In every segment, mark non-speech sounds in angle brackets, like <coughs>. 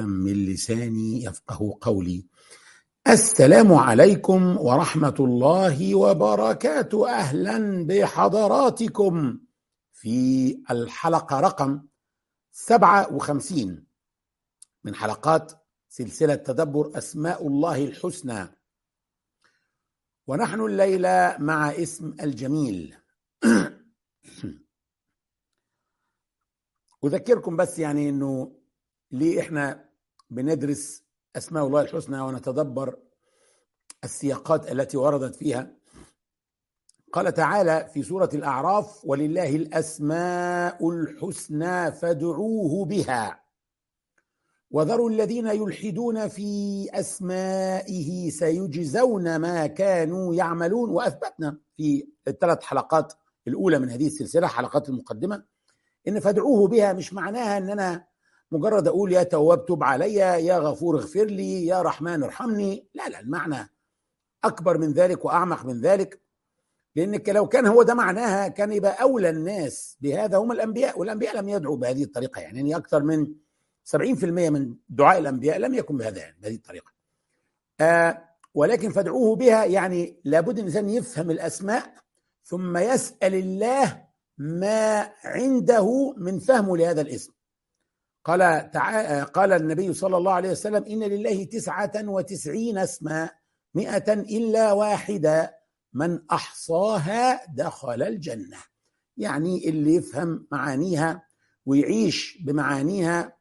من لساني يفقه قولي. السلام عليكم ورحمة الله وبركاته. أهلا بحضراتكم. في الحلقة رقم 57 من حلقات سلسلة تدبر أسماء الله الحسنى. ونحن الليلة مع اسم الجميل. <coughs> أذكركم بس يعني أنه ليه إحنا بندرس أسماء الله الحسنى ونتدبر السياقات التي وردت فيها؟ قال تعالى في سورة الأعراف ولله الأسماء الحسنى فادعوه بها. وذروا الذين يلحدون في أسمائه سيجزون ما كانوا يعملون. وأثبتنا في الثلاث حلقات الأولى من هذه السلسلة حلقات المقدمة إن فادعوه بها مش معناها إن أنا مجرد أقول يا تواب تب علي يا غفور اغفر لي يا رحمن ارحمني. لا لا المعنى أكبر من ذلك وأعمق من ذلك لأنك لو كان هو ده معناها كان يبقى أولى الناس بهذا هم الأنبياء والأنبياء لم يدعوا بهذه الطريقة. يعني, يعني أكثر من 70% من دعاء الأنبياء لم يكن بهذا يعني بهذه الطريقة. آه ولكن فادعوه بها يعني لابد الإنسان يفهم الأسماء ثم يسأل الله ما عنده من فهمه لهذا الاسم. قال تعالى قال النبي صلى الله عليه وسلم إن لله تسعة وتسعين اسما مئة إلا واحدة من أحصاها دخل الجنة. يعني اللي يفهم معانيها ويعيش بمعانيها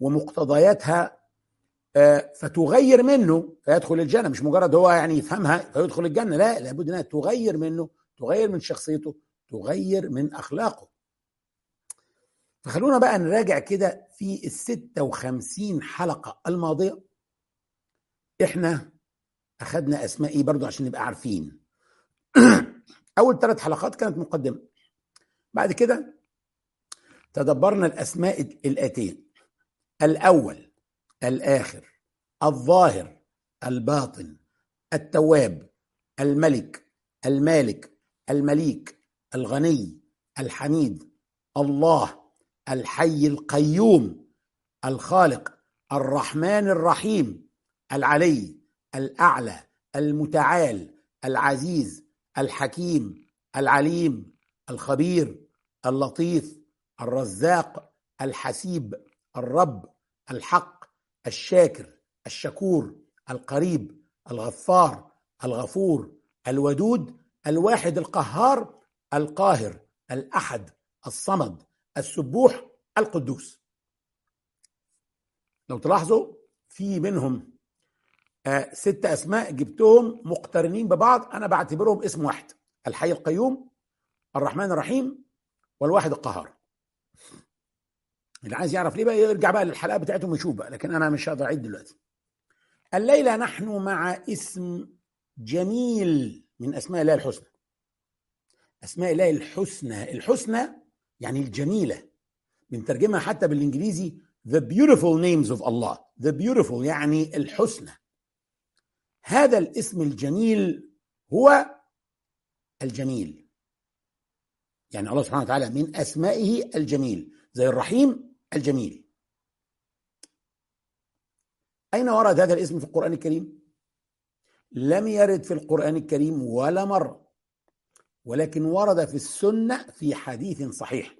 ومقتضياتها فتغير منه فيدخل الجنة. مش مجرد هو يعني يفهمها فيدخل الجنة لا لابد إنها تغير منه تغير من شخصيته تغير من أخلاقه. فخلونا بقى نراجع كده في الستة وخمسين حلقة الماضية. إحنا أخذنا أسماء إيه برضو عشان نبقى عارفين. <clears throat> أول ثلاث حلقات كانت مقدمة. بعد كده تدبرنا الأسماء الآتية. الأول الآخر الظاهر الباطن التواب الملك المالك المليك الغني الحميد الله. الحي القيوم الخالق الرحمن الرحيم العلي الأعلى المتعال العزيز الحكيم العليم الخبير اللطيف الرزاق الحسيب الرب الحق الشاكر الشكور القريب الغفار الغفور الودود الواحد القهار القاهر الأحد الصمد. السبوح القدوس. لو تلاحظوا في منهم آه ست أسماء جبتهم مقترنين ببعض أنا بعتبرهم اسم واحد الحي القيوم الرحمن الرحيم والواحد القهار. اللي عايز يعرف ليه بقى يرجع بقى للحلقة بتاعتهم ويشوف بقى لكن أنا مش هقدر أعيد دلوقتي. الليلة نحن مع اسم جميل من أسماء الله الحسنى. أسماء الله الحسنى الحسنى يعني الجميلة بنترجمها حتى بالإنجليزي the beautiful names of Allah. The beautiful يعني الحسنى. هذا الاسم الجميل هو الجميل. يعني الله سبحانه وتعالى من أسمائه الجميل. زي الرحيم الجميل. أين ورد هذا الاسم في القرآن الكريم؟ لم يرد في القرآن الكريم ولا مرة. ولكن ورد في السنة في حديث صحيح.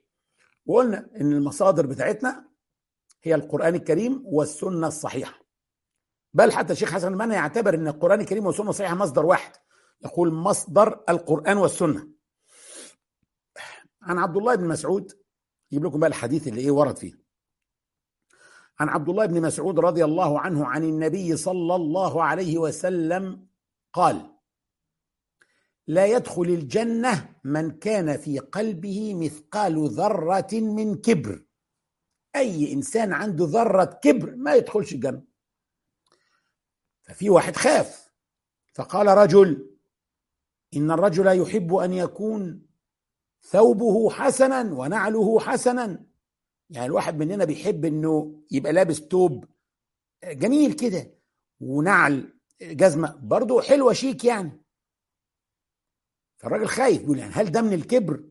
وقلنا إن المصادر بتاعتنا هي القرآن الكريم والسنة الصحيحة. بل حتى الشيخ حسن المنى يعتبر إن القرآن الكريم والسنة الصحيحة مصدر واحد. يقول مصدر القرآن والسنة. عن عبد الله بن مسعود يجيب لكم بقى الحديث اللي إيه ورد فيه. عن عبد الله بن مسعود رضي الله عنه عن النبي صلى الله عليه وسلم قال لا يدخل الجنة من كان في قلبه مثقال ذرة من كبر. أي إنسان عنده ذرة كبر ما يدخلش الجنة. ففي واحد خاف فقال رجل إن الرجل يحب أن يكون ثوبه حسنا ونعله حسنا. يعني الواحد مننا بيحب إنه يبقى لابس توب. جميل كده. ونعل جزمة. برضه حلوة شيك يعني. فالراجل خايف يقول يعني هل ده من الكبر؟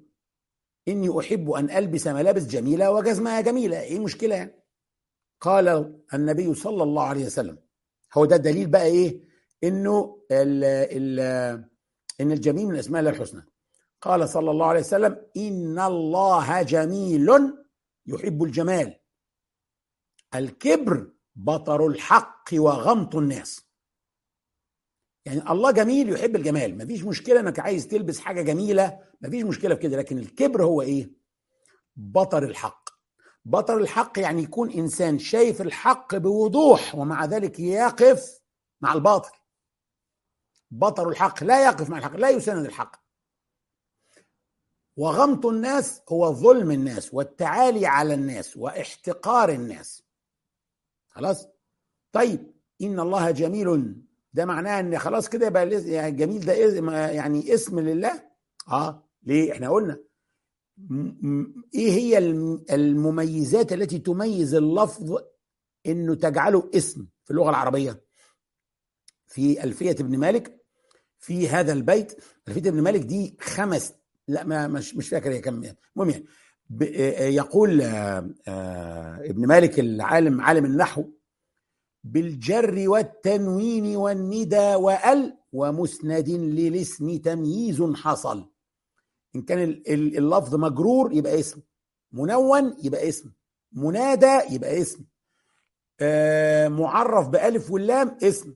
إني أحب أن ألبس ملابس جميلة وجزمة جميلة إيه المشكلة يعني؟ قال النبي صلى الله عليه وسلم. هو ده الدليل بقى إيه؟ إنه ال ال إن الجميل من أسماء الله الحسنى. قال صلى الله عليه وسلم إن الله جميل يحب الجمال. الكبر بطر الحق وغمط الناس. يعني الله جميل يحب الجمال. مفيش مشكلة إنك عايز تلبس حاجة جميلة مفيش مشكلة في كده. لكن الكبر هو إيه؟ بطر الحق. بطر الحق يعني يكون إنسان شايف الحق بوضوح ومع ذلك يقف مع الباطل. بطر الحق لا يقف مع الحق لا يساند الحق. وغمط الناس هو ظلم الناس والتعالي على الناس واحتقار الناس. خلاص؟ طيب إن الله جميل ده معناه إن خلاص كده يبقى يعني جميل ده يعني اسم لله؟ آه ليه؟ إحنا قلنا. إيه هي المميزات التي تميز اللفظ إنه تجعله اسم في اللغة العربية؟ في ألفية ابن مالك في هذا البيت. ألفية ابن مالك دي خمس لا ما مش مش فاكر هي كم المهم يعني يقول ابن مالك العالم عالم النحو بالجر والتنوين والندى وأل ومسند للاسم تمييز حصل. إن كان اللفظ مجرور يبقى اسم منون يبقى اسم منادى يبقى اسم آه معرف بألف واللام اسم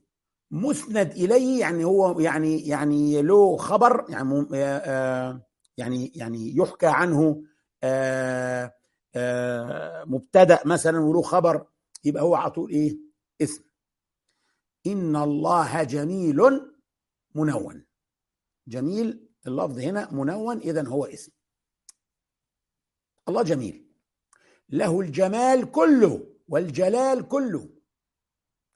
مسند إليه يعني هو يعني يعني له خبر يعني آه يعني يعني يحكى عنه آه آه مبتدأ مثلا وله خبر يبقى هو على طول إيه؟ اسم إن الله جميل منون. جميل اللفظ هنا منون إذا هو اسم الله جميل. له الجمال كله والجلال كله.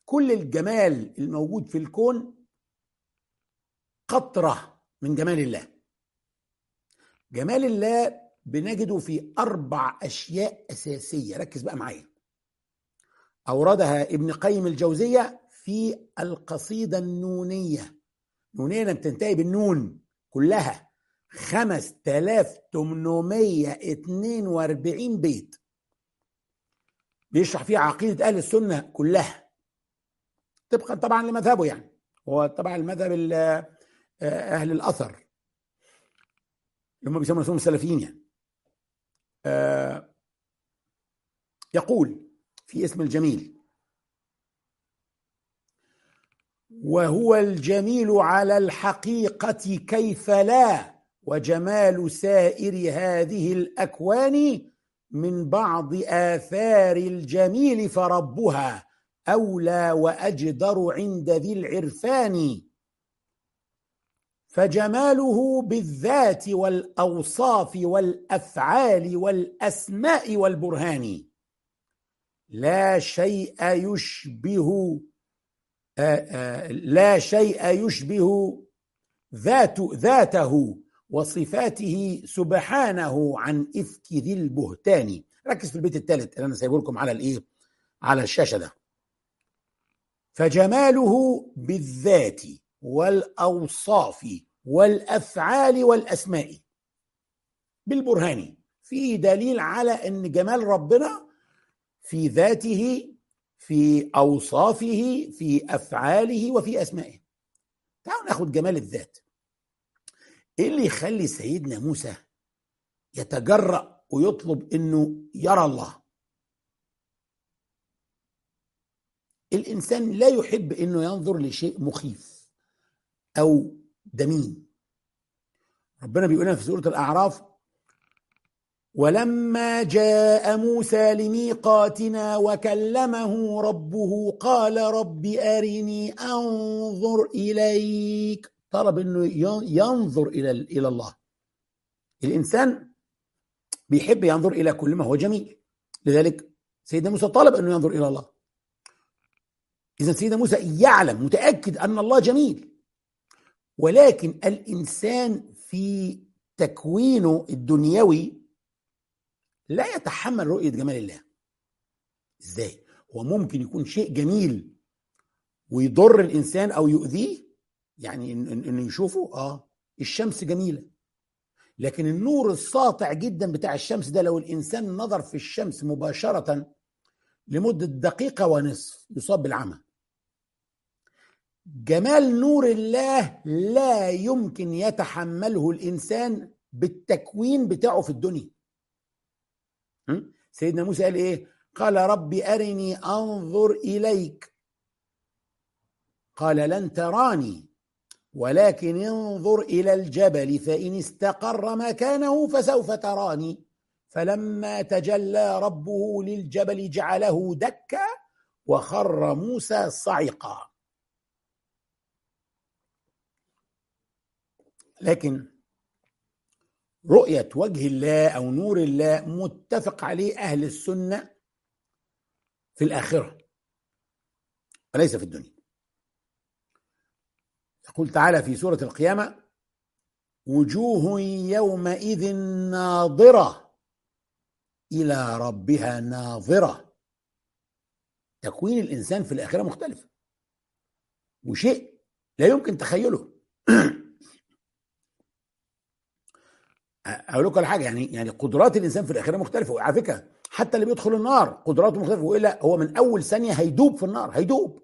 كل الجمال الموجود في الكون قطرة من جمال الله. جمال الله بنجده في أربع أشياء أساسية. ركز بقى معايا. أوردها ابن قيم الجوزية في القصيدة النونية. نونية بتنتهي بالنون كلها. 5842 بيت. بيشرح فيها عقيدة أهل السنة كلها. طبقا طبعا لمذهبه يعني. هو طبعا المذهب أهل الأثر. اللي هم بيسموا نفسهم السلفيين يعني. يقول في اسم الجميل. وهو الجميل على الحقيقة كيف لا وجمال سائر هذه الأكوان من بعض آثار الجميل فربها أولى وأجدر عند ذي العرفان. فجماله بالذات والأوصاف والأفعال والأسماء والبرهان. لا شيء يشبه آآ آآ لا شيء يشبه ذات ذاته وصفاته سبحانه عن إفك ذي البهتان. ركز في البيت الثالث اللي أنا سايبه لكم على الإيه؟ على الشاشة ده. فجماله بالذات والأوصاف والأفعال والأسماء بالبرهان. في دليل على إن جمال ربنا في ذاته في أوصافه في أفعاله وفي أسمائه. تعالوا ناخد جمال الذات. إيه اللي يخلي سيدنا موسى يتجرأ ويطلب إنه يرى الله؟ الإنسان لا يحب إنه ينظر لشيء مخيف أو دميم ربنا بيقول في سورة الأعراف ولما جاء موسى لميقاتنا وكلمه ربه قال رب أرني أنظر إليك. طلب أنه ينظر إلى إلى الله. الإنسان بيحب ينظر إلى كل ما هو جميل. لذلك سيدنا موسى طلب أنه ينظر إلى الله. إذا سيدنا موسى يعلم متأكد أن الله جميل. ولكن الإنسان في تكوينه الدنيوي لا يتحمل رؤية جمال الله. إزاي؟ هو ممكن يكون شيء جميل ويضر الإنسان أو يؤذيه؟ يعني إنه يشوفه؟ آه. الشمس جميلة. لكن النور الساطع جدا بتاع الشمس ده لو الإنسان نظر في الشمس مباشرة لمدة دقيقة ونصف يصاب بالعمى. جمال نور الله لا يمكن يتحمله الإنسان بالتكوين بتاعه في الدنيا. سيدنا موسى قال إيه؟ قال رب أرني أنظر إليك. قال لن تراني ولكن انظر إلى الجبل فإن استقر مكانه فسوف تراني. فلما تجلى ربه للجبل جعله دكا وخر موسى صعقا. لكن رؤية وجه الله أو نور الله متفق عليه أهل السنة في الآخرة وليس في الدنيا. يقول تعالى في سورة القيامة وجوه يومئذ ناظرة إلى ربها ناظرة. تكوين الإنسان في الآخرة مختلف. وشيء لا يمكن تخيله. أقول لكم على حاجة يعني يعني قدرات الإنسان في الآخرة مختلفة. وعلى فكرة حتى اللي بيدخل النار قدراته مختلفة. والا هو من أول ثانية هيدوب في النار هيدوب.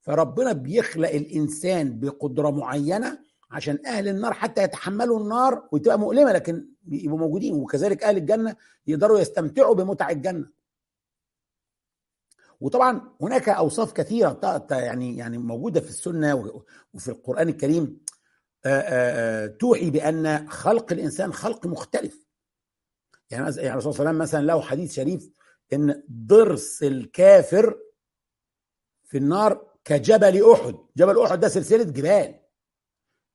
فربنا بيخلق الإنسان بقدرة معينة عشان أهل النار حتى يتحملوا النار وتبقى مؤلمة لكن يبقوا موجودين. وكذلك أهل الجنة يقدروا يستمتعوا بمتع الجنة. وطبعا هناك أوصاف كثيرة يعني يعني موجودة في السنة وفي القرآن الكريم. توحي بأن خلق الإنسان خلق مختلف. يعني يعني الرسول صلى الله عليه وسلم مثلا له حديث شريف إن ضرس الكافر في النار كجبل أحد. جبل أحد ده سلسلة جبال.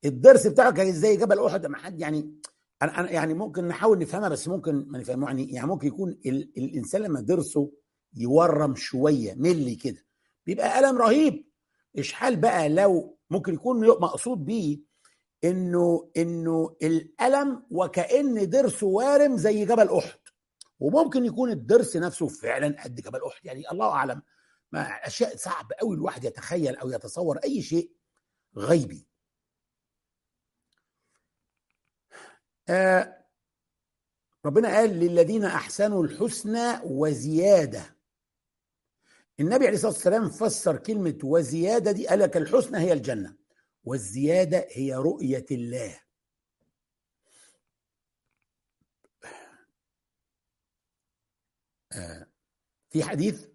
الضرس بتاعه كان زي جبل أحد؟ ما حد يعني أنا يعني ممكن نحاول نفهمها بس ممكن ما نفهمها يعني يعني ممكن يكون ال الإنسان لما ضرسه يورم شوية ملي كده. بيبقى ألم رهيب. اشحال بقى لو ممكن يكون مقصود بيه إنه إنه الألم وكأن ضرسه وارم زي جبل أحد. وممكن يكون الضرس نفسه فعلا قد جبل أحد. يعني الله أعلم ما أشياء صعب قوي الواحد يتخيل أو يتصور أي شيء غيبي. آه ربنا قال للذين أحسنوا الحسنى وزيادة. النبي عليه الصلاة والسلام فسر كلمة وزيادة دي قال لك الحسنى هي الجنة. والزيادة هي رؤية الله. آه في حديث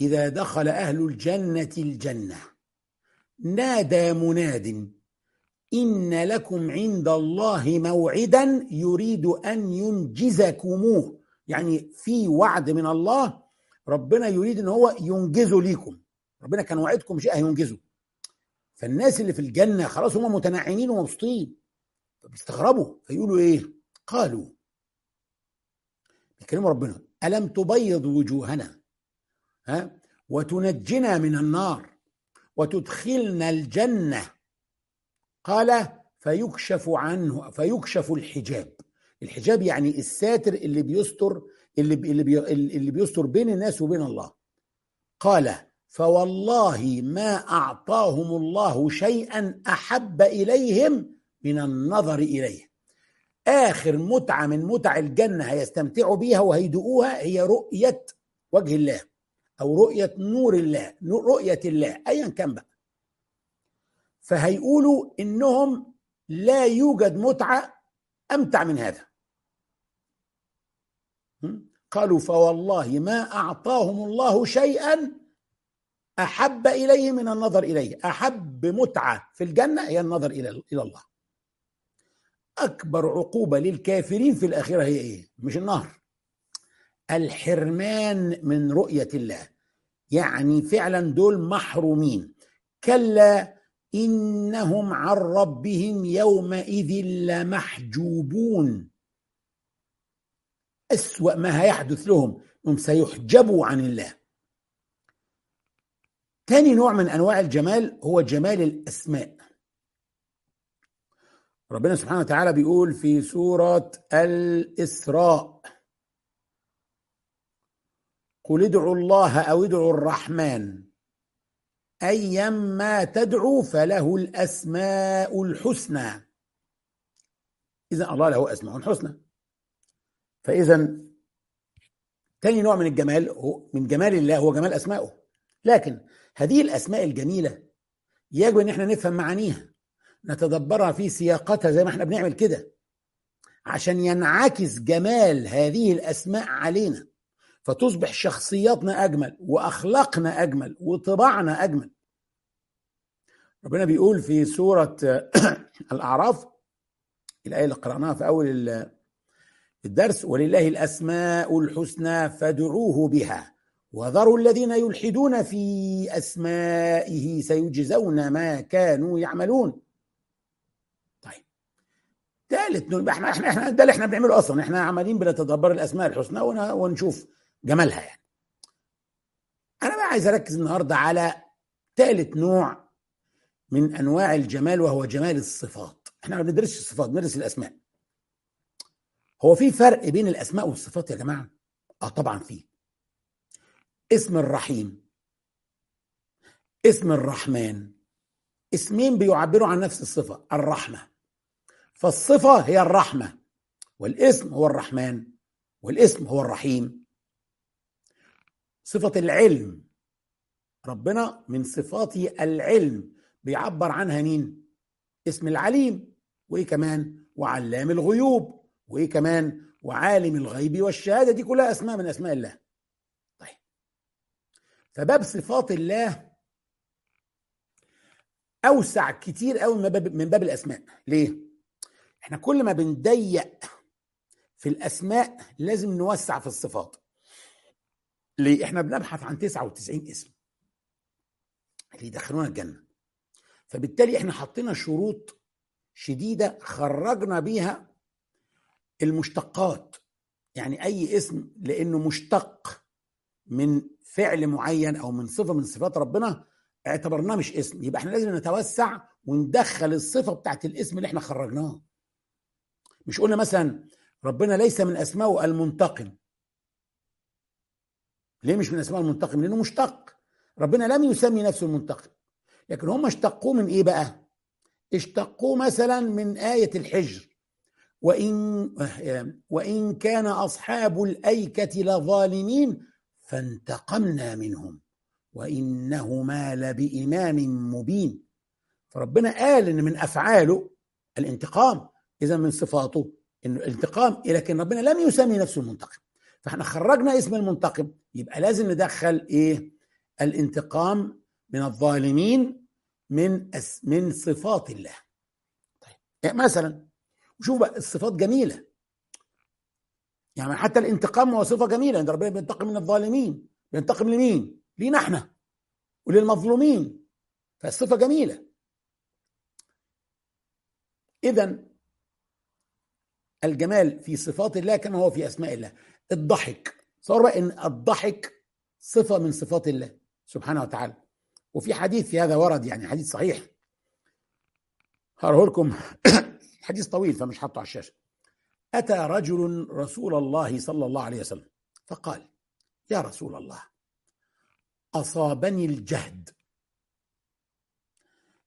إذا دخل أهل الجنة الجنة نادى مناد إن لكم عند الله موعدا يريد أن ينجزكموه. يعني في وعد من الله ربنا يريد إن هو ينجزه ليكم. ربنا كان وعدكم شيء هينجزه فالناس اللي في الجنة خلاص هم متنعمين ومبسوطين. فبيستغربوا فيقولوا إيه؟ قالوا بيكلموا ربنا ألم تبيض وجوهنا؟ ها؟ وتنجنا من النار وتدخلنا الجنة. قال فيكشف عنه فيكشف الحجاب. الحجاب يعني الساتر اللي بيستر اللي بي اللي, بي اللي بيستر بين الناس وبين الله. قال فوالله ما أعطاهم الله شيئا أحب إليهم من النظر إليه. آخر متعة من متع الجنة هيستمتعوا بيها وهيدوقوها هي رؤية وجه الله أو رؤية نور الله رؤية الله ايا كان بقى. فهيقولوا إنهم لا يوجد متعة أمتع من هذا. قالوا فوالله ما أعطاهم الله شيئا أحب إليه من النظر إليه. أحب متعة في الجنة هي النظر إلى إلى الله. أكبر عقوبة للكافرين في الآخرة هي إيه؟ مش النهر. الحرمان من رؤية الله. يعني فعلا دول محرومين. كلا إنهم عن ربهم يومئذ لمحجوبون. أسوأ ما هيحدث لهم. هم سيحجبوا عن الله. تاني نوع من أنواع الجمال هو جمال الأسماء. ربنا سبحانه وتعالى بيقول في سورة الإسراء قل ادعوا الله أو ادعوا الرحمن ايما تدعو فله الاسماء الحسنى. اذا الله له أسماء حسنى. فاذا تاني نوع من الجمال هو من جمال الله هو جمال اسمائه لكن هذه الأسماء الجميلة يجب أن إحنا نفهم معانيها نتدبرها في سياقتها زي ما إحنا بنعمل كده عشان ينعكس جمال هذه الأسماء علينا. فتصبح شخصياتنا أجمل وأخلاقنا أجمل وطباعنا أجمل. ربنا بيقول في سورة <coughs> الأعراف الآية اللي قرأناها في أول الدرس ولله الأسماء الحسنى فادعوه بها. وذروا الذين يلحدون في أسمائه سيجزون ما كانوا يعملون. طيب. ثالث إحنا إحنا إحنا ده اللي إحنا بنعمله أصلا. إحنا عمالين بنتدبر الأسماء الحسنى ونشوف جمالها يعني. أنا بقى عايز أركز النهارده على ثالث نوع من أنواع الجمال وهو جمال الصفات. إحنا ما بندرسش الصفات بندرس الأسماء. هو في فرق بين الأسماء والصفات يا جماعة؟ آه طبعا في. اسم الرحيم. اسم الرحمن. اسمين بيعبروا عن نفس الصفة الرحمة. فالصفة هي الرحمة والاسم هو الرحمن والاسم هو الرحيم. صفة العلم. ربنا من صفاته العلم بيعبر عنها مين؟ اسم العليم وإيه كمان؟ وعلام الغيوب وإيه كمان؟ وعالم الغيب والشهادة. دي كلها أسماء من أسماء الله. فباب صفات الله أوسع كتير قوي من باب الأسماء. ليه؟ إحنا كل ما بنضيق في الأسماء لازم نوسع في الصفات. ليه؟ إحنا بنبحث عن 99 اسم اللي يدخلونا الجنة. فبالتالي إحنا حطينا شروط شديدة خرجنا بيها المشتقات. يعني أي اسم لأنه مشتق من فعل معين أو من صفة من صفات ربنا اعتبرناه مش اسم. يبقى إحنا لازم نتوسع وندخل الصفة بتاعت الاسم اللي إحنا خرجناه. مش قلنا مثلا ربنا ليس من اسمائه المنتقم. ليه مش من أسماء المنتقم؟ لأنه مشتق. ربنا لم يسمي نفسه المنتقم. لكن هم اشتقوه من إيه بقى؟ اشتقوه مثلا من آية الحجر. وإن وإن كان أصحاب الأيكة لظالمين فانتقمنا منهم وإنهما لبإمام مبين. فربنا قال إن من أفعاله الانتقام. إذا من صفاته إنه الانتقام لكن ربنا لم يسمي نفسه المنتقم. فإحنا خرجنا اسم المنتقم يبقى لازم ندخل إيه؟ الانتقام من الظالمين من من صفات الله. طيب يعني مثلا شوف بقى الصفات جميلة. يعني حتى الانتقام هو صفه جميله ان ربنا بينتقم من الظالمين بينتقم لمين؟ لينا إحنا وللمظلومين. فالصفة جميلة. اذا الجمال في صفات الله كما هو في أسماء الله. الضحك. صار بقى إن الضحك صفة من صفات الله سبحانه وتعالى. وفي حديث في هذا ورد يعني حديث صحيح. هقراه لكم <coughs> حديث طويل فمش حاطه على الشاشة. أتى رجل رسول الله صلى الله عليه وسلم فقال يا رسول الله أصابني الجهد.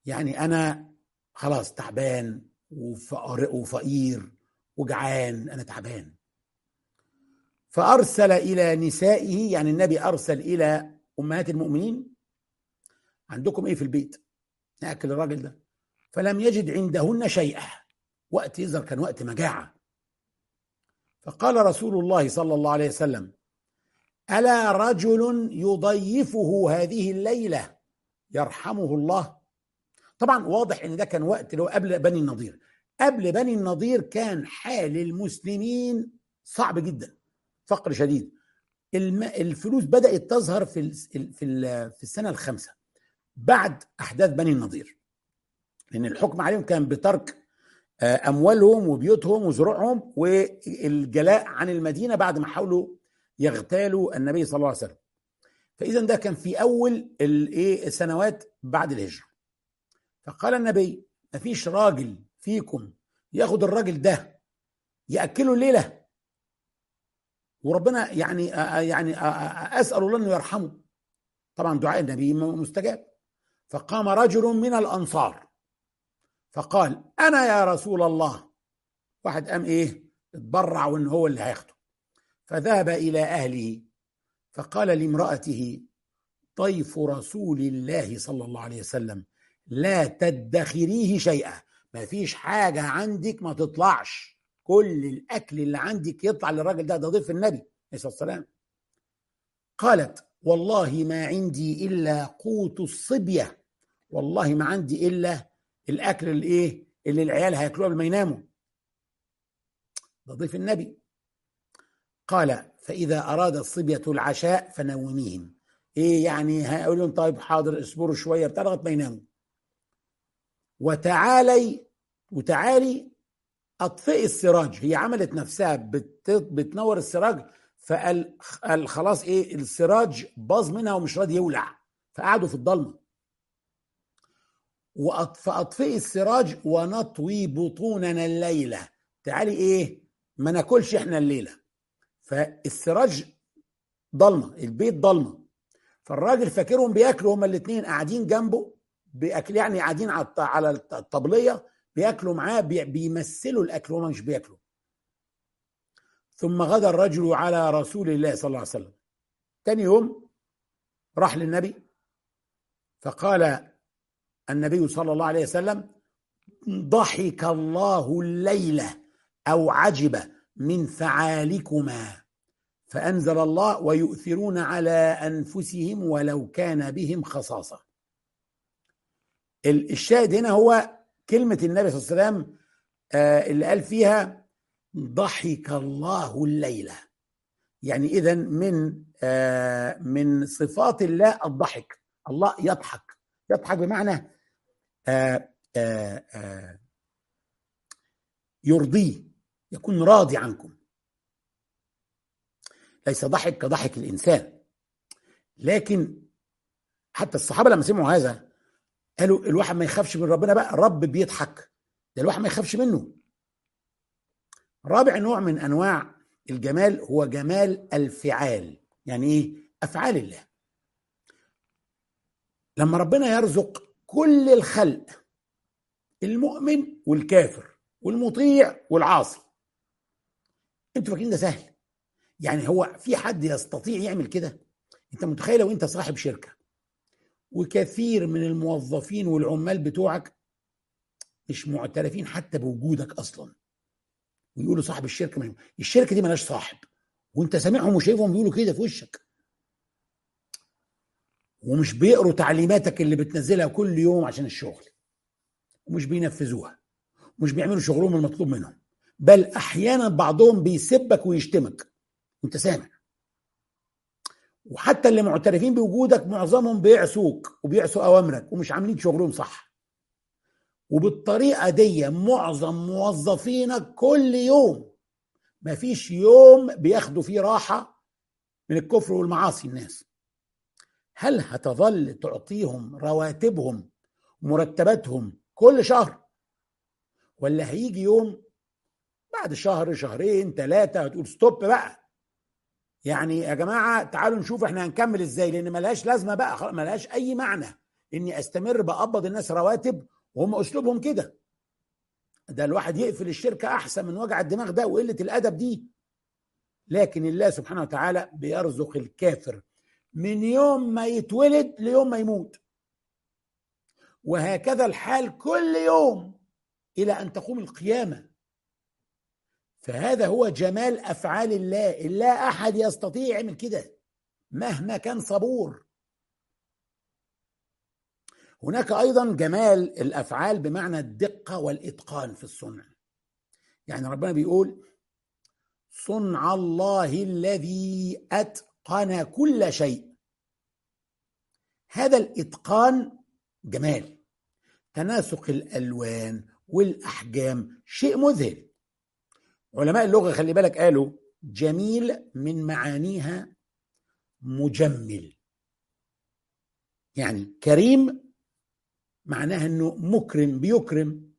يعني أنا خلاص تعبان وفقير وجعان أنا تعبان. فأرسل إلى نسائه يعني النبي أرسل إلى أمهات المؤمنين عندكم إيه في البيت؟ نأكل الراجل ده. فلم يجد عندهن شيئا وقت يظهر كان وقت مجاعة. فقال رسول الله صلى الله عليه وسلم ألا رجل يضيفه هذه الليلة يرحمه الله؟ طبعا واضح إن ده كان وقت اللي هو قبل بني النضير. قبل بني النضير كان حال المسلمين صعب جدا فقر شديد. الفلوس بدأت تظهر في في في السنة الخامسة بعد أحداث بني النضير. لأن الحكم عليهم كان بترك أموالهم وبيوتهم وزروعهم والجلاء عن المدينة بعد ما حاولوا يغتالوا النبي صلى الله عليه وسلم. فاذا ده كان في أول الإيه السنوات بعد الهجرة. فقال النبي ما فيش راجل فيكم ياخد الراجل ده يأكله الليلة؟ وربنا يعني يعني أسأل الله إنه يرحمه. طبعا دعاء النبي مستجاب. فقام رجل من الأنصار. فقال أنا يا رسول الله. واحد قام إيه؟ اتبرع وإن هو اللي هياخده. فذهب إلى أهله. فقال لامرأته ضيف رسول الله صلى الله عليه وسلم لا تدخريه شيئا. ما فيش حاجة عندك ما تطلعش. كل الأكل اللي عندك يطلع للراجل ده ده ضيف النبي عليه الصلاة والسلام. قالت والله ما عندي إلا قوت الصبية. والله ما عندي إلا الأكل الإيه اللي العيال هياكلوه قبل ما يناموا. ده ضيف النبي. قال فإذا أراد الصبية العشاء فنوميهم. إيه يعني؟ هيقول لهم طيب حاضر اصبروا شوية بتاع لغاية ما يناموا. وتعالي وتعالي اطفئي السراج. هي عملت نفسها بت... بتنور السراج فقال قال خلاص إيه؟ السراج باظ منها ومش راضي يولع. فقعدوا في الضلمة. فاطفئي السراج ونطوي بطوننا الليلة. تعالي إيه ما ناكلش إحنا الليلة. فالسراج ضلمة البيت ضلمة. فالراجل فاكرهم بياكلوا هما الاثنين قاعدين جنبه باكل يعني قاعدين على الطبلية بياكلوا معاه بيمثلوا الأكل وهم مش بياكلوا. ثم غدا الرجل على رسول الله صلى الله عليه وسلم. تاني يوم راح للنبي فقال النبي صلى الله عليه وسلم ضحك الله الليلة أو عجب من فعالكما. فأنزل الله ويؤثرون على أنفسهم ولو كان بهم خصاصة. الشاهد هنا هو كلمة النبي صلى الله عليه وسلم اللي قال فيها ضحك الله الليلة يعني إذا من من صفات الله الضحك. الله يضحك. يضحك بمعنى يرضيه يكون راضي عنكم. ليس ضحك كضحك الإنسان. لكن حتى الصحابة لما سمعوا هذا قالوا الواحد ما يخافش من ربنا بقى الرب بيضحك. ده الواحد ما يخافش منه. رابع نوع من أنواع الجمال هو جمال الفعال. يعني إيه؟ أفعال الله. لما ربنا يرزق كل الخلق المؤمن والكافر والمطيع والعاصي. أنتوا فاكرين ده سهل؟ يعني هو في حد يستطيع يعمل كده؟ انت متخيل لو انت صاحب شركة وكثير من الموظفين والعمال بتوعك مش معترفين حتى بوجودك أصلا ويقولوا صاحب الشركة الشركة دي مالهاش صاحب وانت سامعهم وشايفهم بيقولوا كده في وشك. ومش بيقروا تعليماتك اللي بتنزلها كل يوم عشان الشغل. ومش بينفذوها. مش بيعملوا شغلهم المطلوب منهم. بل أحيانا بعضهم بيسبك ويشتمك. وانت سامع؟ وحتى اللي معترفين بوجودك معظمهم بيعصوك وبيعصوا أوامرك ومش عاملين شغلهم صح. وبالطريقة دي معظم موظفينك كل يوم ما فيش يوم بياخدوا فيه راحة من الكفر والمعاصي الناس. هل هتظل تعطيهم رواتبهم مرتباتهم كل شهر؟ ولا هيجي يوم بعد شهر شهرين ثلاثة هتقول ستوب بقى. يعني يا جماعة تعالوا نشوف إحنا هنكمل إزاي لأن ملهاش لازمة بقى ملهاش أي معنى إني أستمر بقبض الناس رواتب وهم أسلوبهم كده. ده الواحد يقفل الشركة أحسن من وجع الدماغ ده وقلة الأدب دي. لكن الله سبحانه وتعالى بيرزق الكافر من يوم ما يتولد ليوم ما يموت. وهكذا الحال كل يوم إلى أن تقوم القيامة. فهذا هو جمال أفعال الله. لا أحد يستطيع يعمل كده مهما كان صبور. هناك أيضا جمال الأفعال بمعنى الدقة والإتقان في الصنع. يعني ربنا بيقول صنع الله الذي اتقن كل شيء. هذا الإتقان جمال. تناسق الألوان والأحجام شيء مذهل. علماء اللغة خلي بالك قالوا جميل من معانيها مجمل. يعني كريم معناها إنه مكرم بيكرم.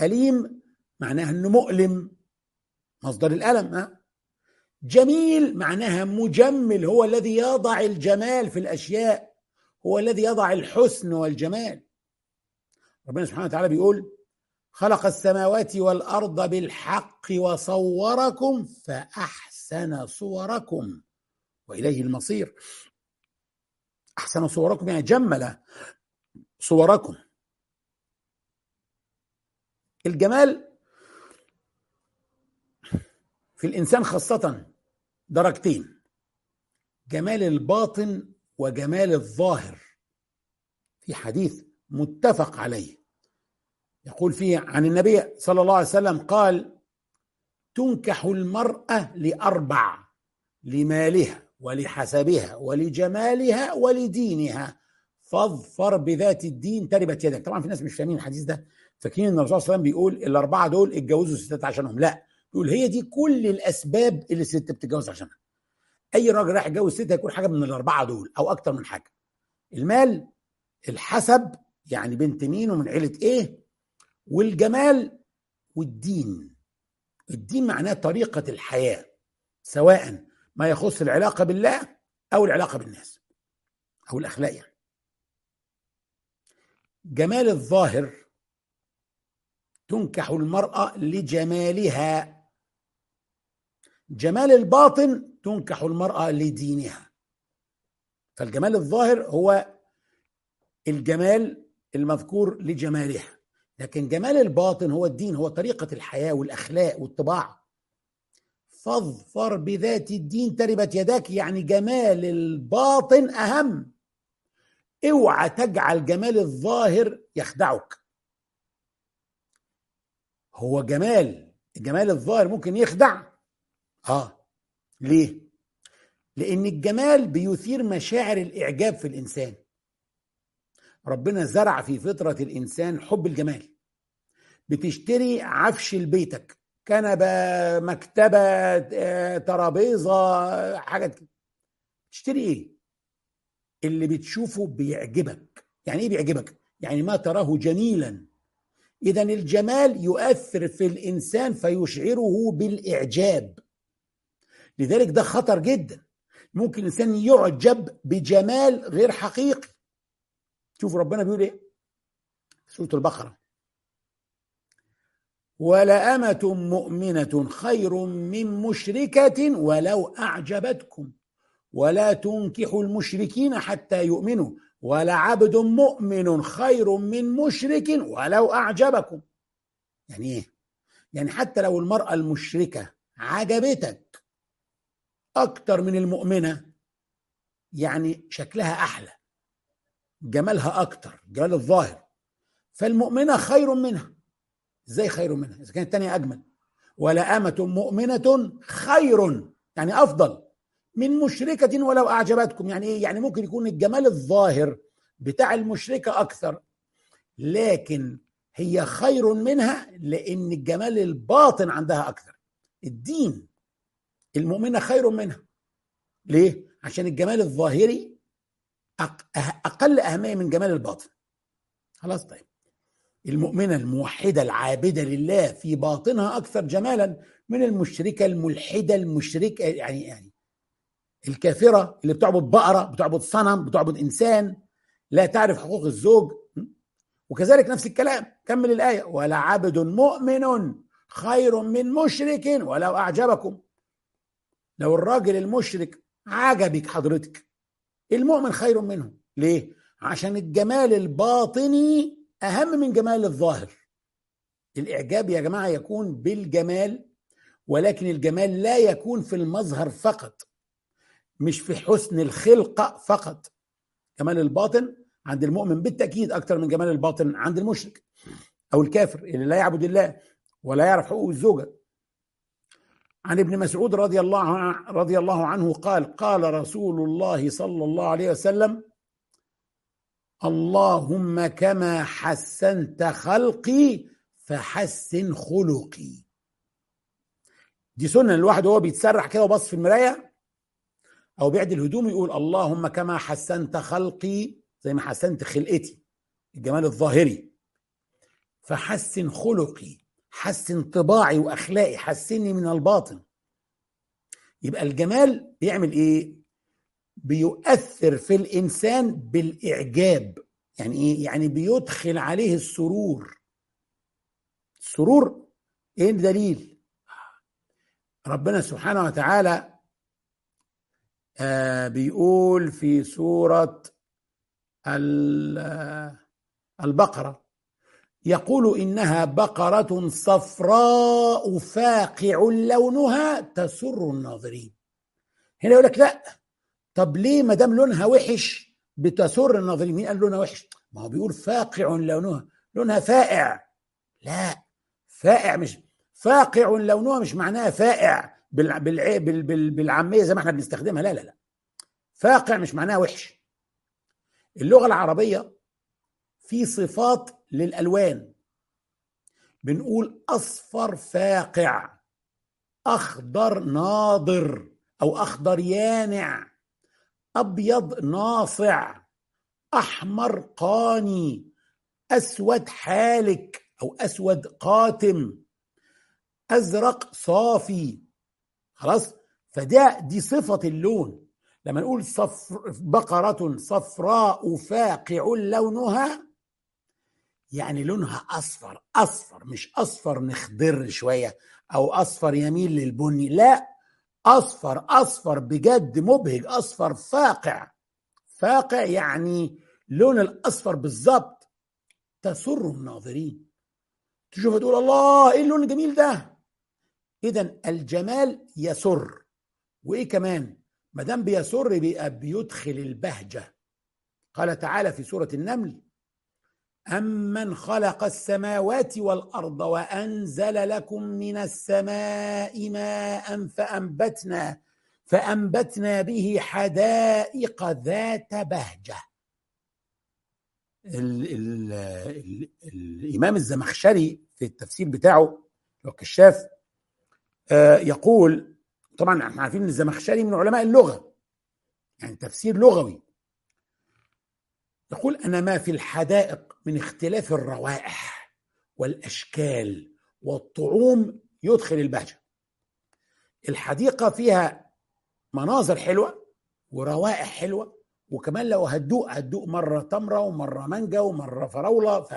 أليم معناها إنه مؤلم. مصدر الألم ها؟ جميل معناها مجمل هو الذي يضع الجمال في الأشياء هو الذي يضع الحسن والجمال. ربنا سبحانه وتعالى بيقول خلق السماوات والأرض بالحق وصوركم فأحسن صوركم وإليه المصير. أحسن صوركم يعني جمل صوركم. الجمال في الإنسان خاصة درجتين جمال الباطن وجمال الظاهر. في حديث متفق عليه. يقول فيه عن النبي صلى الله عليه وسلم قال تنكح المرأة لأربع لمالها ولحسبها ولجمالها ولدينها فاظفر بذات الدين تربت يدك. طبعا في ناس مش فاهمين الحديث ده فاكرين إن الرسول صلى الله عليه وسلم بيقول الأربعة دول اتجوزوا الستات عشانهم. لا يقول هي دي كل الأسباب اللي الست بتتجوز عشانها. أي راجل رايح يتجوز ست هيكون حاجة من الأربعة دول أو أكتر من حاجة. المال الحسب يعني بنت مين ومن عيلة إيه والجمال والدين. الدين معناه طريقة الحياة سواء ما يخص العلاقة بالله أو العلاقة بالناس أو الأخلاق يعني. جمال الظاهر تنكح المرأة لجمالها. جمال الباطن تنكح المرأة لدينها. فالجمال الظاهر هو الجمال المذكور لجمالها. لكن جمال الباطن هو الدين هو طريقة الحياة والأخلاق والطباع. فاظفر بذات الدين تربت يداك يعني جمال الباطن أهم. اوعى تجعل جمال الظاهر يخدعك. هو جمال جمال الظاهر ممكن يخدع آه. ليه؟ لأن الجمال بيثير مشاعر الإعجاب في الإنسان. ربنا زرع في فطرة الإنسان حب الجمال. بتشتري عفش لبيتك كنبة مكتبة ترابيزة حاجات تشتري إيه؟ اللي بتشوفه بيعجبك. يعني إيه بيعجبك؟ يعني ما تراه جميلا. اذا الجمال يؤثر في الإنسان فيشعره بالإعجاب. لذلك ده خطر جدا. ممكن الإنسان يعجب بجمال غير حقيقي. شوف ربنا بيقول إيه؟ سورة البقرة. ولأمة مؤمنة خير من مشركة ولو أعجبتكم. ولا تنكحوا المشركين حتى يؤمنوا. ولعبد مؤمن خير من مشرك ولو أعجبكم. يعني إيه؟ يعني حتى لو المرأة المشركة عجبتك أكتر من المؤمنة. يعني شكلها أحلى جمالها أكتر جمال الظاهر. فالمؤمنة خير منها. إزاي خير منها؟ إذا كانت الثانية أجمل. ولا آمة مؤمنة خير يعني أفضل من مشركة ولو أعجبتكم. يعني إيه؟ يعني ممكن يكون الجمال الظاهر بتاع المشركة أكثر. لكن هي خير منها لأن الجمال الباطن عندها أكثر. الدين. المؤمنة خير منها. ليه؟ عشان الجمال الظاهري أقل أهمية من جمال الباطن. خلاص طيب. المؤمنة الموحدة العابدة لله في باطنها أكثر جمالا من المشركة الملحدة المشركة يعني يعني الكافرة اللي بتعبد بقرة بتعبد صنم بتعبد إنسان لا تعرف حقوق الزوج وكذلك نفس الكلام. كمل الآية. ولا عبد مؤمن خير من مشرك ولو أعجبكم. لو الراجل المشرك عجبك حضرتك المؤمن خير منه. ليه؟ عشان الجمال الباطني أهم من جمال الظاهر. الإعجاب يا جماعة يكون بالجمال ولكن الجمال لا يكون في المظهر فقط مش في حسن الخلقه فقط. جمال الباطن عند المؤمن بالتأكيد أكثر من جمال الباطن عند المشرك أو الكافر اللي لا يعبد الله ولا يعرف حقوق الزوجة. عن ابن مسعود رضي الله رضي الله عنه قال قال رسول الله صلى الله عليه وسلم اللهم كما حسنت خلقي فحسن خلقي. دي سنة الواحد وهو بيتسرح كده وبص في المراية أو بيعدل هدومه يقول اللهم كما حسنت خلقي زي ما حسنت خلقتي الجمال الظاهري. فحسن خلقي حسن طباعي وأخلاقي حسني من الباطن. يبقى الجمال بيعمل إيه؟ بيؤثر في الإنسان بالإعجاب. يعني إيه؟ يعني بيدخل عليه السرور. السرور إيه الدليل؟ ربنا سبحانه وتعالى آه بيقول في سورة البقرة. يقول إنها بقرة صفراء فاقع لونها تسر الناظرين. هنا يقول لك لا. طب ليه ما دام لونها وحش بتسر الناظرين؟ مين قال لونها وحش؟ ما هو بيقول فاقع لونها. لونها فائع. لا. فائع مش فاقع لونها مش معناها فائع بال... بال... بال... بال... بالعامية زي ما إحنا بنستخدمها. لا لا لا. فاقع مش معناها وحش. اللغة العربية في صفات للألوان. بنقول أصفر فاقع أخضر ناضر أو أخضر يانع أبيض ناصع أحمر قاني أسود حالك أو أسود قاتم أزرق صافي. خلاص؟ فده دي صفة اللون. لما نقول صفر بقرة صفراء فاقع لونها يعني لونها أصفر أصفر مش أصفر نخضر شوية أو أصفر يميل للبني لا أصفر أصفر بجد مبهج أصفر فاقع. فاقع يعني لون الأصفر بالظبط تسر الناظرين. تشوف تقول الله إيه اللون الجميل ده؟ اذا الجمال يسر. وإيه كمان؟ ما دام بيسر بيبقى بيدخل البهجة. قال تعالى في سورة النمل أمن خلق السماوات والأرض وأنزل لكم من السماء ماء فأنبتنا فأنبتنا به حدائق ذات بهجة. ال ال ال الإمام الزمخشري في التفسير بتاعه الكشاف آه يقول طبعا إحنا عارفين إن الزمخشري من علماء اللغة يعني تفسير لغوي. يقول أن ما في الحدائق من اختلاف الروائح والأشكال والطعوم يدخل البهجة. الحديقة فيها مناظر حلوة وروائح حلوة وكمان لو هتدوق هتدوق مرة تمرة ومرة مانجا ومرة فراولة ف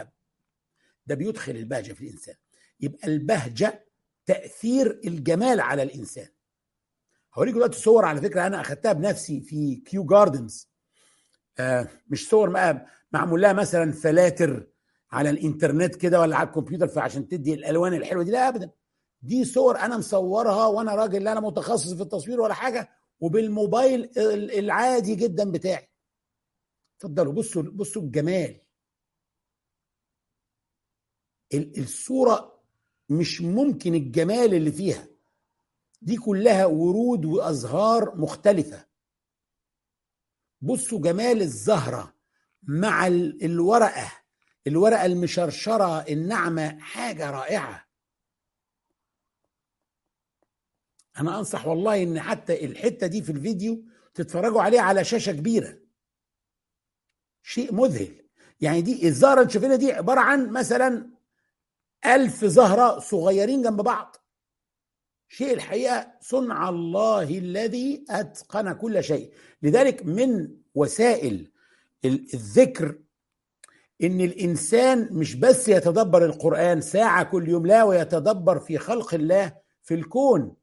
ده بيدخل البهجة في الإنسان. يبقى البهجة تأثير الجمال على الإنسان. هوريكم دلوقتي صور على فكرة أنا أخدتها بنفسي في كيو جاردنز مش صور بقى معمول لها مثلا فلاتر على الإنترنت كده ولا على الكمبيوتر فعشان تدي الألوان الحلوة دي. لا ابدا. دي صور أنا مصورها وأنا راجل لا أنا متخصص في التصوير ولا حاجة وبالموبايل العادي جدا بتاعي. اتفضلوا بصوا بصوا الجمال. الصورة مش ممكن الجمال اللي فيها. دي كلها ورود وأزهار مختلفة. بصوا جمال الزهرة مع الورقة الورقة المشرشرة الناعمة حاجة رائعة. أنا أنصح والله إن حتى الحتة دي في الفيديو تتفرجوا عليها على شاشة كبيرة. شيء مذهل. يعني دي الزهرة اللي شايفينها دي عبارة عن مثلا ألف زهرة صغيرين جنب بعض. شيء الحقيقة صنع الله الذي أتقن كل شيء. لذلك من وسائل الذكر إن الإنسان مش بس يتدبر القرآن ساعة كل يوم لا ويتدبر في خلق الله في الكون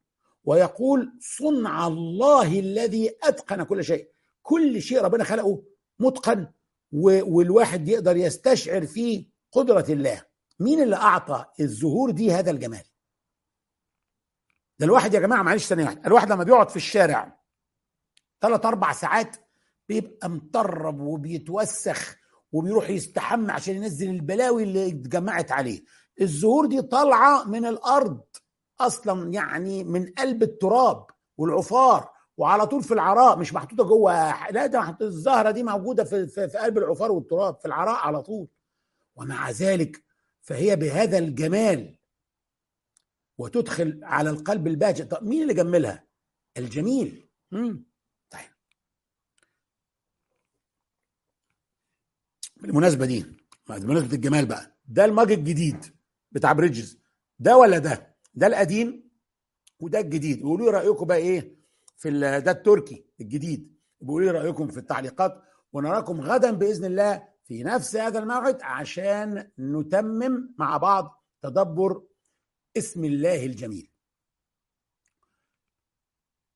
ويقول صنع الله الذي أتقن كل شيء. كل شيء ربنا خلقه متقن والواحد يقدر يستشعر فيه قدرة الله. مين اللي أعطى الزهور دي هذا الجمال؟ ده الواحد يا جماعة معلش ثانية واحدة الواحد لما بيقعد في الشارع ثلاث أربع ساعات بيبقى مطرب وبيتوسخ وبيروح يستحمى عشان ينزل البلاوي اللي اتجمعت عليه. الزهور دي طالعة من الأرض أصلا يعني من قلب التراب والعفار وعلى طول في العراء مش محطوطة جوه لا ده الزهرة دي موجودة في, في, في قلب العفار والتراب في العراء على طول. ومع ذلك فهي بهذا الجمال وتدخل على القلب الباهجة طب مين اللي جملها؟ الجميل. مم. طيب. بالمناسبة دي بمناسبة الجمال بقى ده الماج الجديد بتاع بريدجز. ده ولا ده؟ ده القديم وده الجديد. وقولوا لي رأيكم بقى إيه في ده التركي الجديد. بيقولوا لي رأيكم في التعليقات ونراكم غدا بإذن الله في نفس هذا الموعد عشان نتمم مع بعض تدبر اسم الله الجميل.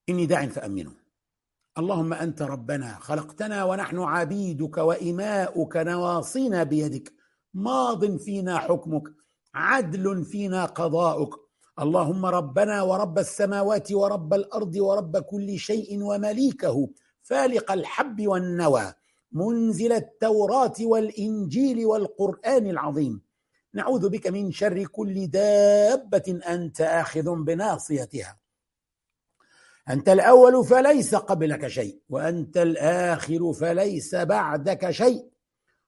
إني داع فأمنوا اللهم أنت ربنا خلقتنا ونحن عبيدك وإماؤك نواصينا بيدك. ماض فينا حكمك عدل فينا قضاؤك. اللهم ربنا ورب السماوات ورب الأرض ورب كل شيء ومليكه. فالق الحب والنوى. منزل التوراة والإنجيل والقرآن العظيم. نعوذ بك من شر كل دابة أنت آخذ بناصيتها. أنت الأول فليس قبلك شيء وأنت الآخر فليس بعدك شيء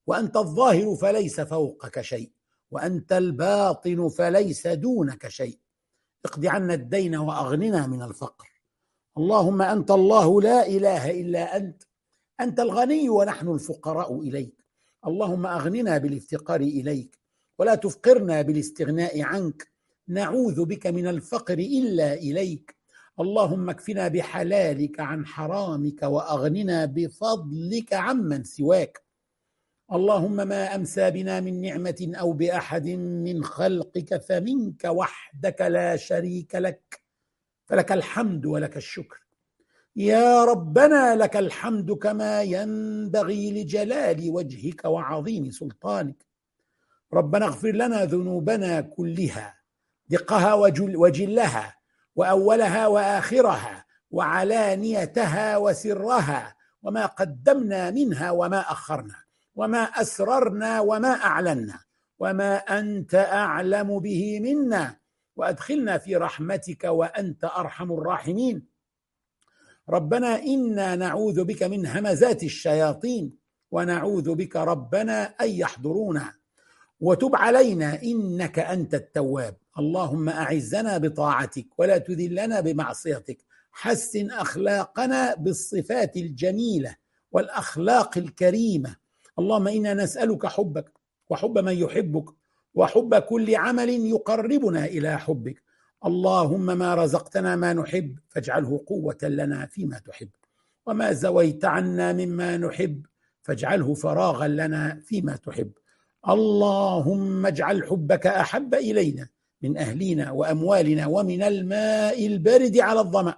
وأنت الظاهر فليس فوقك شيء وأنت الباطن فليس دونك شيء. اقض عنا الدين وأغننا من الفقر. اللهم أنت الله لا إله إلا أنت أنت الغني ونحن الفقراء إليك. اللهم أغننا بالافتقار إليك. ولا تفقرنا بالاستغناء عنك. نعوذ بك من الفقر إلا إليك. اللهم اكفنا بحلالك عن حرامك وأغننا بفضلك عمن سواك. اللهم ما أمسى بنا من نعمة أو بأحد من خلقك فمنك وحدك لا شريك لك. فلك الحمد ولك الشكر. يا ربنا لك الحمد كما ينبغي لجلال وجهك وعظيم سلطانك. ربنا اغفر لنا ذنوبنا كلها دقها وجل وجلها وأولها وآخرها وعلانيتها وسرها وما قدمنا منها وما أخرنا وما أسررنا وما أعلنا وما أنت أعلم به منا. وأدخلنا في رحمتك وأنت أرحم الراحمين. ربنا إنا نعوذ بك من همزات الشياطين ونعوذ بك ربنا أن يحضرونا. وتب علينا إنك أنت التواب. اللهم أعزنا بطاعتك ولا تذلنا بمعصيتك. حسن أخلاقنا بالصفات الجميلة والأخلاق الكريمة. اللهم إنا نسألك حبك وحب من يحبك وحب كل عمل يقربنا إلى حبك. اللهم ما رزقتنا ما نحب فاجعله قوة لنا فيما تحب. وما زويت عنا مما نحب فاجعله فراغا لنا فيما تحب. اللهم اجعل حبك أحب إلينا من أهلنا وأموالنا ومن الماء البارد على الظمأ.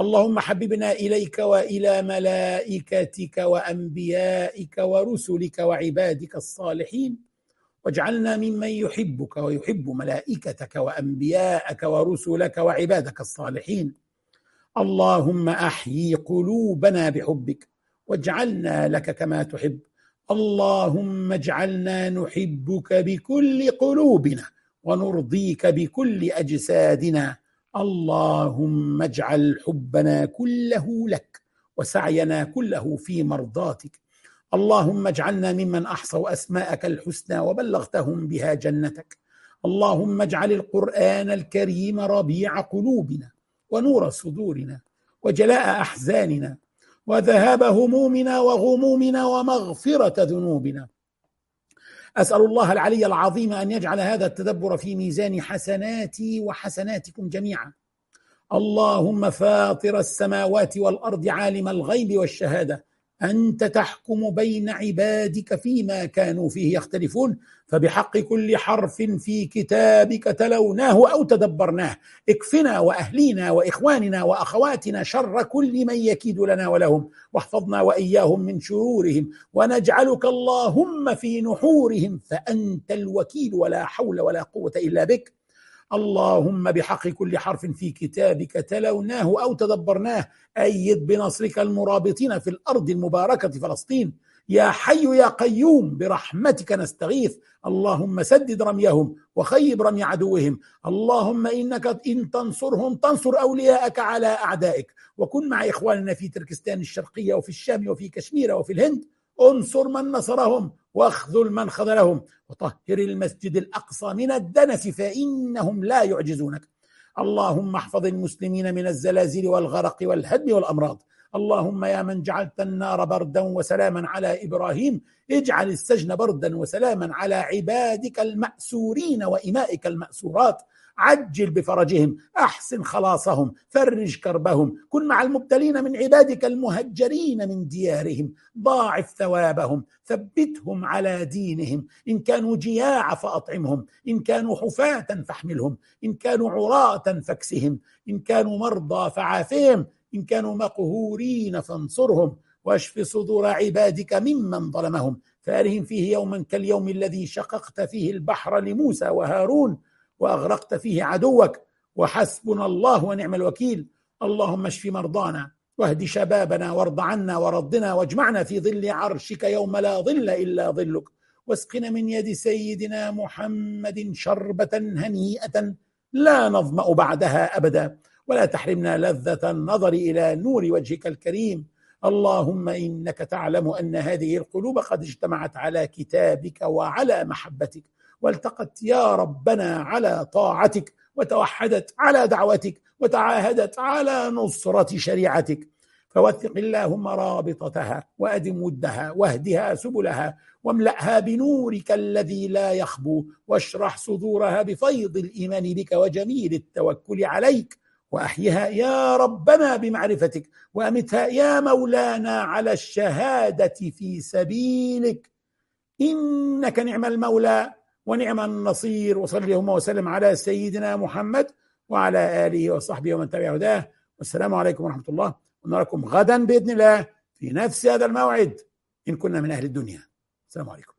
اللهم حببنا إليك وإلى ملائكتك وأنبيائك ورسلك وعبادك الصالحين. واجعلنا ممن يحبك ويحب ملائكتك وأنبياءك ورسلك وعبادك الصالحين. اللهم أحيي قلوبنا بحبك واجعلنا لك كما تحب. اللهم اجعلنا نحبك بكل قلوبنا ونرضيك بكل أجسادنا. اللهم اجعل حبنا كله لك وسعينا كله في مرضاتك. اللهم اجعلنا ممن أحصوا أسماءك الحسنى وبلغتهم بها جنتك. اللهم اجعل القرآن الكريم ربيع قلوبنا ونور صدورنا وجلاء أحزاننا وذهاب همومنا وغمومنا ومغفرة ذنوبنا. أسأل الله العلي العظيم أن يجعل هذا التدبر في ميزان حسناتي وحسناتكم جميعا. اللهم فاطر السماوات والأرض عالم الغيب والشهادة. أنت تحكم بين عبادك فيما كانوا فيه يختلفون فبحق كل حرف في كتابك تلوناه أو تدبرناه. اكفنا وأهلينا وإخواننا وأخواتنا شر كل من يكيد لنا ولهم. واحفظنا وإياهم من شرورهم. ونجعلك اللهم في نحورهم. فأنت الوكيل ولا حول ولا قوة إلا بك. اللهم بحق كل حرف في كتابك تلوناه أو تدبرناه أيد بنصرك المرابطين في الأرض المباركة فلسطين. يا حي يا قيوم برحمتك نستغيث. اللهم سدد رميهم وخيب رمي عدوهم. اللهم إنك إن تنصرهم تنصر أولياءك على أعدائك. وكن مع إخواننا في تركستان الشرقية وفي الشام وفي كشمير وفي الهند. انصر من نصرهم. واخذل من خذلهم وطهر المسجد الأقصى من الدنس فإنهم لا يعجزونك. اللهم احفظ المسلمين من الزلازل والغرق والهدم والأمراض. اللهم يا من جعلت النار بردا وسلاما على إبراهيم اجعل السجن بردا وسلاما على عبادك المأسورين وإمائك المأسورات. عجل بفرجهم أحسن خلاصهم فرج كربهم. كن مع المبتلين من عبادك المهجرين من ديارهم. ضاعف ثوابهم ثبتهم على دينهم. إن كانوا جياع فأطعمهم إن كانوا حفاة فاحملهم إن كانوا عراة فاكسهم إن كانوا مرضى فعافهم إن كانوا مقهورين فانصرهم. واشف صدور عبادك ممن ظلمهم. فارهم فيه يوما كاليوم الذي شققت فيه البحر لموسى وهارون. وأغرقت فيه عدوك وحسبنا الله ونعم الوكيل. اللهم اشف مرضانا واهد شبابنا وارض عنا ورضنا واجمعنا في ظل عرشك يوم لا ظل إلا ظلك. واسقنا من يد سيدنا محمد شربة هنيئة لا نظمأ بعدها أبدا. ولا تحرمنا لذة النظر إلى نور وجهك الكريم. اللهم إنك تعلم أن هذه القلوب قد اجتمعت على كتابك وعلى محبتك. والتقت يا ربنا على طاعتك وتوحدت على دعوتك وتعاهدت على نصرة شريعتك. فوثق اللهم رابطتها وأدم ودها واهدها سبلها واملأها بنورك الذي لا يخبو واشرح صدورها بفيض الإيمان بك وجميل التوكل عليك. وأحيها يا ربنا بمعرفتك وأمتها يا مولانا على الشهادة في سبيلك. إنك نعم المولى. ونعم النصير وصلي اللهم وسلم على سيدنا محمد وعلى آله وصحبه ومن تبع هداه. والسلام عليكم ورحمة الله. ونراكم غدا بإذن الله في نفس هذا الموعد إن كنا من أهل الدنيا. السلام عليكم.